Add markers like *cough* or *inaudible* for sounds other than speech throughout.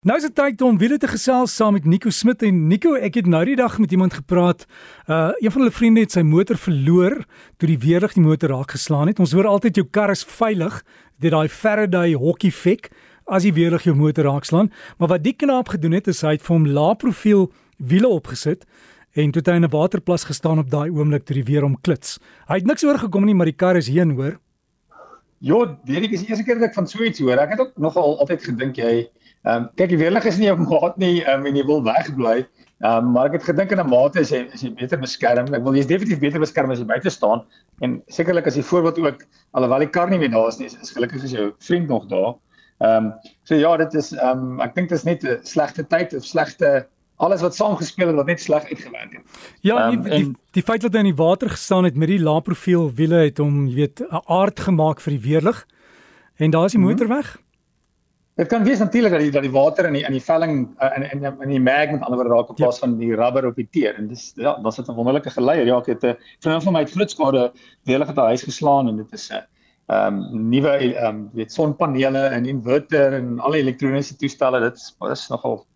Nou is dit tyd om weer te gesels saam met Nico Smit en Nico, ek het nou die dag met iemand gepraat. Uh een van hulle vriende het sy motor verloor toe die weerlig die motor raak geslaan het. Ons hoor altyd jou kar is veilig, dit daai Faraday hockey fik as die weerlig jou motor raak slaan, maar wat die knaap gedoen het is hy het vir hom lae profiel wiele opgesit en toe hy in 'n waterplas gestaan op daai oomblik toe die weer hom klits. Hy het niks oorgekom nie, maar die kar is heen, hoor. Ja, weet ek is die eerste keer dat ek van so iets hoor. Ek het ook nogal altyd gedink jy Ehm um, kyk die weerlig is nie op maat nie um, en jy wil wegbly. Ehm um, maar ek het gedink in 'n mate is jy is jy beter beskerm. Ek wil jy's definitief beter beskerm as jy buite staan en sekerlik as jy voorbeeld ook alhoewel die kar nie meer daar is nie, is gelukkig is jou vriend nog daar. Ehm um, so ja, dit is ehm um, ek dink dit is net 'n slegte tyd of slegte alles wat saamgespeel het wat net sleg uitgewerk het. Ja, die, um, die die die feit dat hy in die water gestaan het met die lae profiel wiele het hom, jy weet, 'n aard gemaak vir die weerlig. En daar is die motor mm -hmm. Dit kan wees natuurlik dat die dat die water in die in die velling in in in die mag met ander woorde raak op plaas ja. van die rubber op die teer en dis ja, dan sit 'n wonderlike geleier. Ja, ek het 'n uh, vriend van my het grootskade weerlig het 'n huis geslaan en dit is 'n uh, ehm um, nuwe ehm um, weet sonpanele en inverter en al die elektroniese toestelle. Dit is, is nogal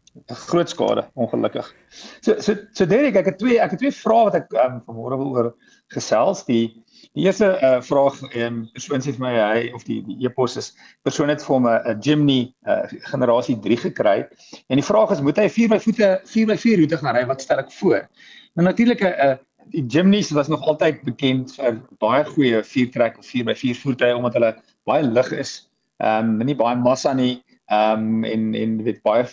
groot skade ongelukkig. So so so Derek, ek het twee ek het twee vrae wat ek um, vanmôre wil oor gesels. Die Die eerste uh, vraag um, persoon sê vir my hy of die die e-pos is persoon het vir hom 'n Jimny uh, generasie 3 gekry en die vraag is moet hy 4 by voete 4 by 4 roete gaan ry wat stel ek voor? Nou natuurlik 'n uh, die Jimnys was nog altyd bekend vir baie goeie 4-trek of 4 by 4 voertuie omdat hulle baie lig is. Ehm um, nie baie massa nie ehm um, en en weet baie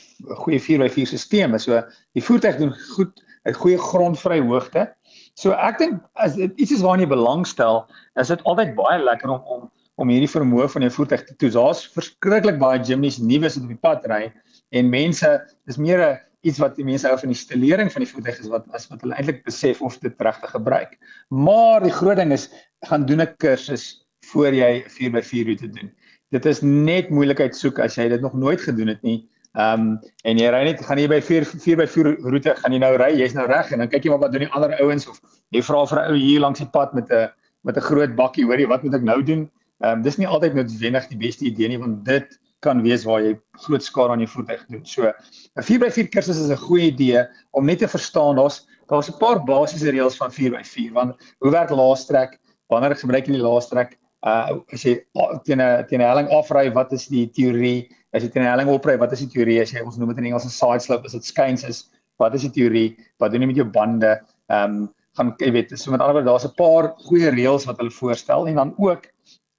goeie 4 by 4 stelsels. So die voertuig doen goed 'n goeie grondvry hoogte. So ek dink as dit iets is waarna jy belangstel, is dit altyd baie lekker om om om hierdie vermoë van jou voertuig te toets. Daar's verskriklik baie Jimmy's nuus wat op die pad ry en mense dis meer 'n iets wat die mense hou van die stelering van die voertuig is wat as wat hulle eintlik besef of dit regtig gebruik. Maar die groot ding is gaan doen 'n kursus voor jy 'n 4x4 roete doen. Dit is net moeilikheid soek as jy dit nog nooit gedoen het nie. Ehm um, en jy ry net gaan jy by 4 4 by 4 roete gaan jy nou ry, jy's nou reg en dan kyk jy maar wat doen die ander ouens of jy vra vir 'n ou hier langs die pad met 'n met 'n groot bakkie, hoorie, wat moet ek nou doen? Ehm um, dis nie altyd noodwendig die beste idee nie want dit kan wees waar jy groot skade aan jou voertuig doen. So 'n 4 by 4 kursus is 'n goeie idee om net te verstaan daar's daar's 'n paar basiese reëls van 4 by 4 want hoe werk laastrek? Wanneer gebruik jy die laastrek? Uh as jy teen 'n teen 'n helling afry, wat is die teorie? as jy teen 'n helling opry, wat is die teorie as jy ons noem dit in Engels 'n side slope, as dit skuins is, wat is die teorie? Wat doen jy met jou bande? Ehm um, gaan jy weet, so met ander woorde daar's 'n paar goeie reëls wat hulle voorstel en dan ook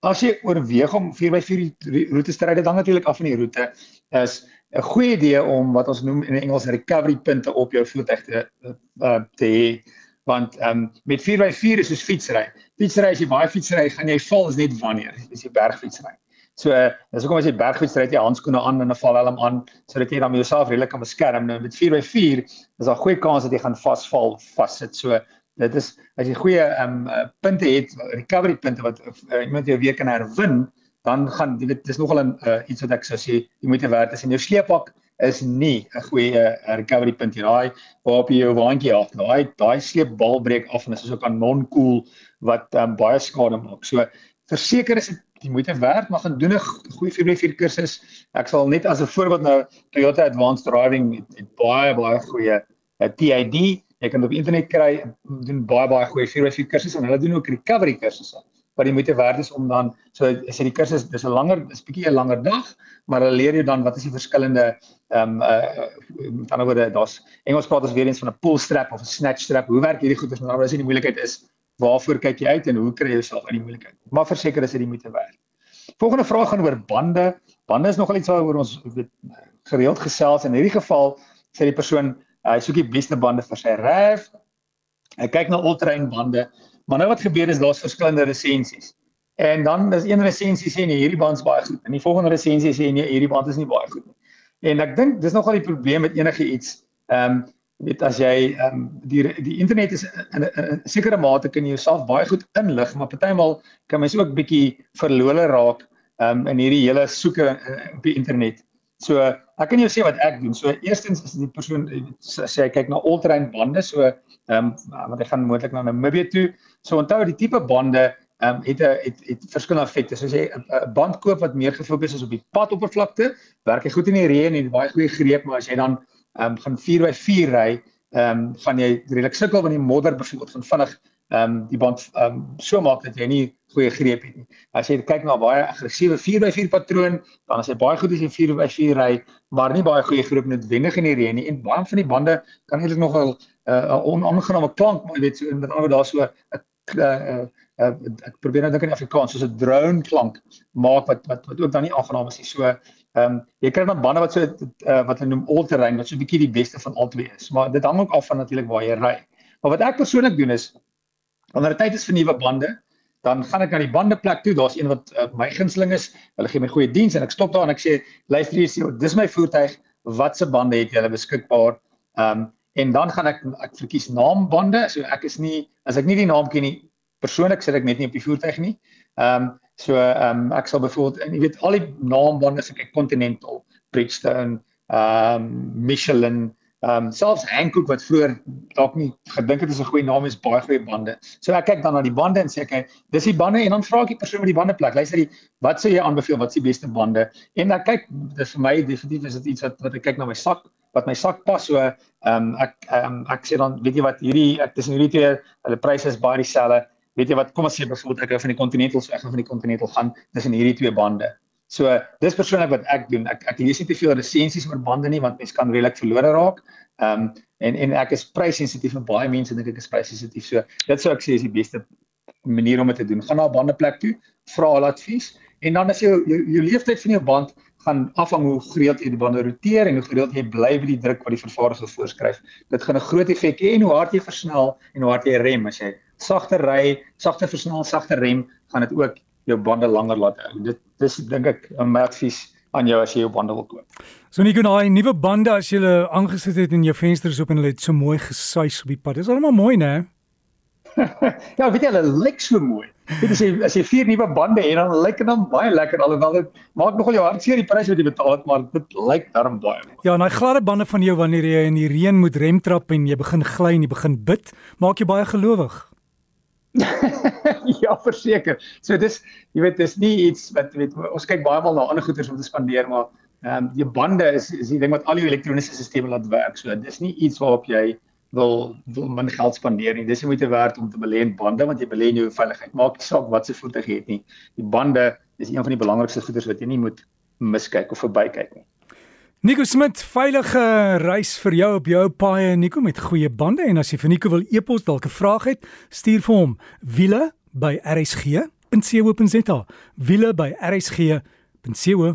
as jy oorweeg om 4x4 roetes te ry, dit hang natuurlik af van die roete, is 'n goeie idee om wat ons noem in Engels recovery punte op jou voertuig te uh, te hê want ehm um, met 4x4 is soos fietsry. Fietsry as jy baie fietsry, gaan jy val is net wanneer as jy bergfietsry. So dis hoekom as jy bergfiets ry, jy handskoene aan en 'n valhelm aan sodat jy dan jouself redelik kan beskerm. Nou met 4x4 is daar goeie kans dat jy gaan vasval, vassit. So dit is as jy goeie ehm um, punte het, recovery punte wat uh, iemand jou weer kan herwin, dan gaan jy weet dis nogal 'n uh, iets wat ek sou sê jy moet werd is in jou sleeppak is nie 'n goeie recovery punt hier. Daai waarop jy jou waantjie af. Daai daai sleepbal breek af en dit is so 'n kanon-koel wat um, baie skade maak. So verseker is dit die moeite werd, maar gaan doen 'n goeie 4x4 kursus. Ek sal net as 'n voorbeeld nou Toyota Advanced Driving het, het baie baie goeie uh, TID. Jy kan op internet kry doen baie baie goeie 4x4 kursusse en hulle doen ook recovery kursusse. Wat die moeite werd is om dan so as jy die kursus dis 'n langer dis bietjie 'n langer dag, maar hulle leer jou dan wat is die verskillende ehm um, uh met ander woorde daar's Engels praat ons weer eens van 'n pull strap of 'n snatch strap. Hoe werk hierdie goeders? Maar as jy die moeilikheid is waarvoor kyk jy uit en hoe kry jy jouself uit die moeilikheid? Maar verseker is dit die moeite werd. Volgende vraag gaan oor bande. Bande is nogal iets waaroor ons weet gereeld gesels en in hierdie geval sê die persoon hy soek die beste bande vir sy RAV. Hy kyk na all-terrain bande, maar nou wat gebeur is daar's verskillende resensies. En dan is een resensie sê nee, hierdie band is baie goed en die volgende resensie sê nee, hierdie band is nie baie goed nie. En ek dink dis nogal die probleem met enige iets. Ehm um, weet as jy ehm um, die die internet is in 'n sekere mate kan jy jouself baie goed inlig, maar partymal kan mens ook bietjie verlore raak ehm um, in hierdie hele soeke uh, op die internet. So ek kan jou sê wat ek doen. So eerstens is die persoon sê hy kyk na all-terrain bande, so ehm um, want hy gaan moontlik na Namibië toe. So onthou die tipe bande ehm um, het 'n het het verskillende effekte. So as jy 'n band koop wat meer gefokus is op die padoppervlakte, werk hy goed in die reën en baie goeie greep, maar as jy dan ehm um, gaan 4x4 ry, ehm um, gaan jy redelik sukkel want die modder byvoorbeeld gaan vinnig ehm um, die band ehm um, so maak dat jy nie goeie greep het nie. As jy kyk na baie aggressiewe 4x4 patroon, dan is hy baie goed as jy 4x4 ry, maar nie baie goeie greep noodwendig in die reën nie. En baie van die bande kan eintlik nogal 'n uh, onaangename klank, maar jy weet so in ander daar so 'n uh, uh, ek probeer nou dink in Afrikaans soos 'n drone klank maak wat wat wat ook dan nie aangenaam is nie. So ehm um, jy kry dan bande wat so uh, wat hulle noem all terrain wat so 'n bietjie die beste van al twee is. Maar dit hang ook af van natuurlik waar jy ry. Maar wat ek persoonlik doen is wanneer dit tyd is vir nuwe bande, dan gaan ek na die bandeplek toe. Daar's een wat uh, my gunsteling is. Hulle gee my goeie diens en ek stop daar en ek sê luister hier, dis my voertuig. Watse bande het julle beskikbaar? Ehm um, en dan gaan ek ek verkies naambande. So ek is nie as ek nie die naam ken nie, persoonlik sit ek net nie op die voertuig nie. Ehm um, so ehm um, ek sal byvoorbeeld en jy weet al die naambande as ek Continental, Bridgestone, ehm um, Michelin, ehm um, selfs Hankook wat vroeër dalk nie gedink het is 'n goeie naam is baie goeie bande. So ek kyk dan na die bande en sê ek, dis die bande en dan vra ek die persoon met die bande plek, luister wat sê jy aanbeveel, wat is die beste bande? En dan kyk dis vir my definitief is dit iets wat wat ek kyk na my sak wat my sak pas so ehm um, ek um, ek sê dan weet jy wat hierdie ek tussen hierdie twee hulle pryse is baie dieselfde weet jy wat kom ons sê byvoorbeeld ek hou van die Continental so ek gaan van die Continental gaan tussen hierdie twee bande so dis persoonlik wat ek doen ek ek lees nie te veel resensies oor bande nie want mense kan redelik verlore raak ehm um, en en ek is prysensitief en baie mense dink ek is prysensitief so dit sou ek sê is die beste manier om dit te doen gaan na 'n bandeplek toe vra hulle advies en dan as jy jou, jou, leeftyd van jou band gaan afhang hoe gereeld jy die bande roteer en hoe gereeld jy bly by die druk wat die vervaardiger voorskryf. Dit gaan 'n groot effek hê en hoe hard jy versnel en hoe hard jy rem. As jy sagter ry, sagter versnel, sagter rem, gaan dit ook jou bande langer laat hou. Dit dis dink ek 'n advies aan jou as jy jou bande wil koop. So nie genoeg nuwe bande as jy hulle aangesit het en jou vensters oop en hulle het so mooi gesuis op die pad. Dis almal mooi, né? *laughs* ja, weet jy hulle lyk so mooi. Weet jy as jy vier nuwe bande het dan lyk dit dan baie lekker alhoewel dit maak nogal jou hartseer die prys wat jy betaal het, maar dit lyk darm baie mooi. Ja, en daai gladde bande van jou wanneer jy in die reën moet remtrap en jy begin gly en jy begin bid, maak jou baie gelowig. *laughs* *laughs* ja, verseker. So dis jy weet dis nie iets wat weet ons kyk baie mal na ander goederes om te spandeer, maar ehm um, die bande is is die ding wat al die elektroniese stelsels laat werk. So dis nie iets waarop jy wil wil min geld spandeer nie. Dis nie moeite werd om te belê in bande want jy belê in jou veiligheid. Maak nie saak wat se voertuig jy het nie. Die bande is een van die belangrikste goederes wat jy nie moet miskyk of verbykyk nie. Nico Smit, veilige reis vir jou op jou paaie Nico met goeie bande en as jy vir Nico wil e-pos dalk 'n vraag het, stuur vir hom wiele by rsg.co.za. wiele by rsg.co.za.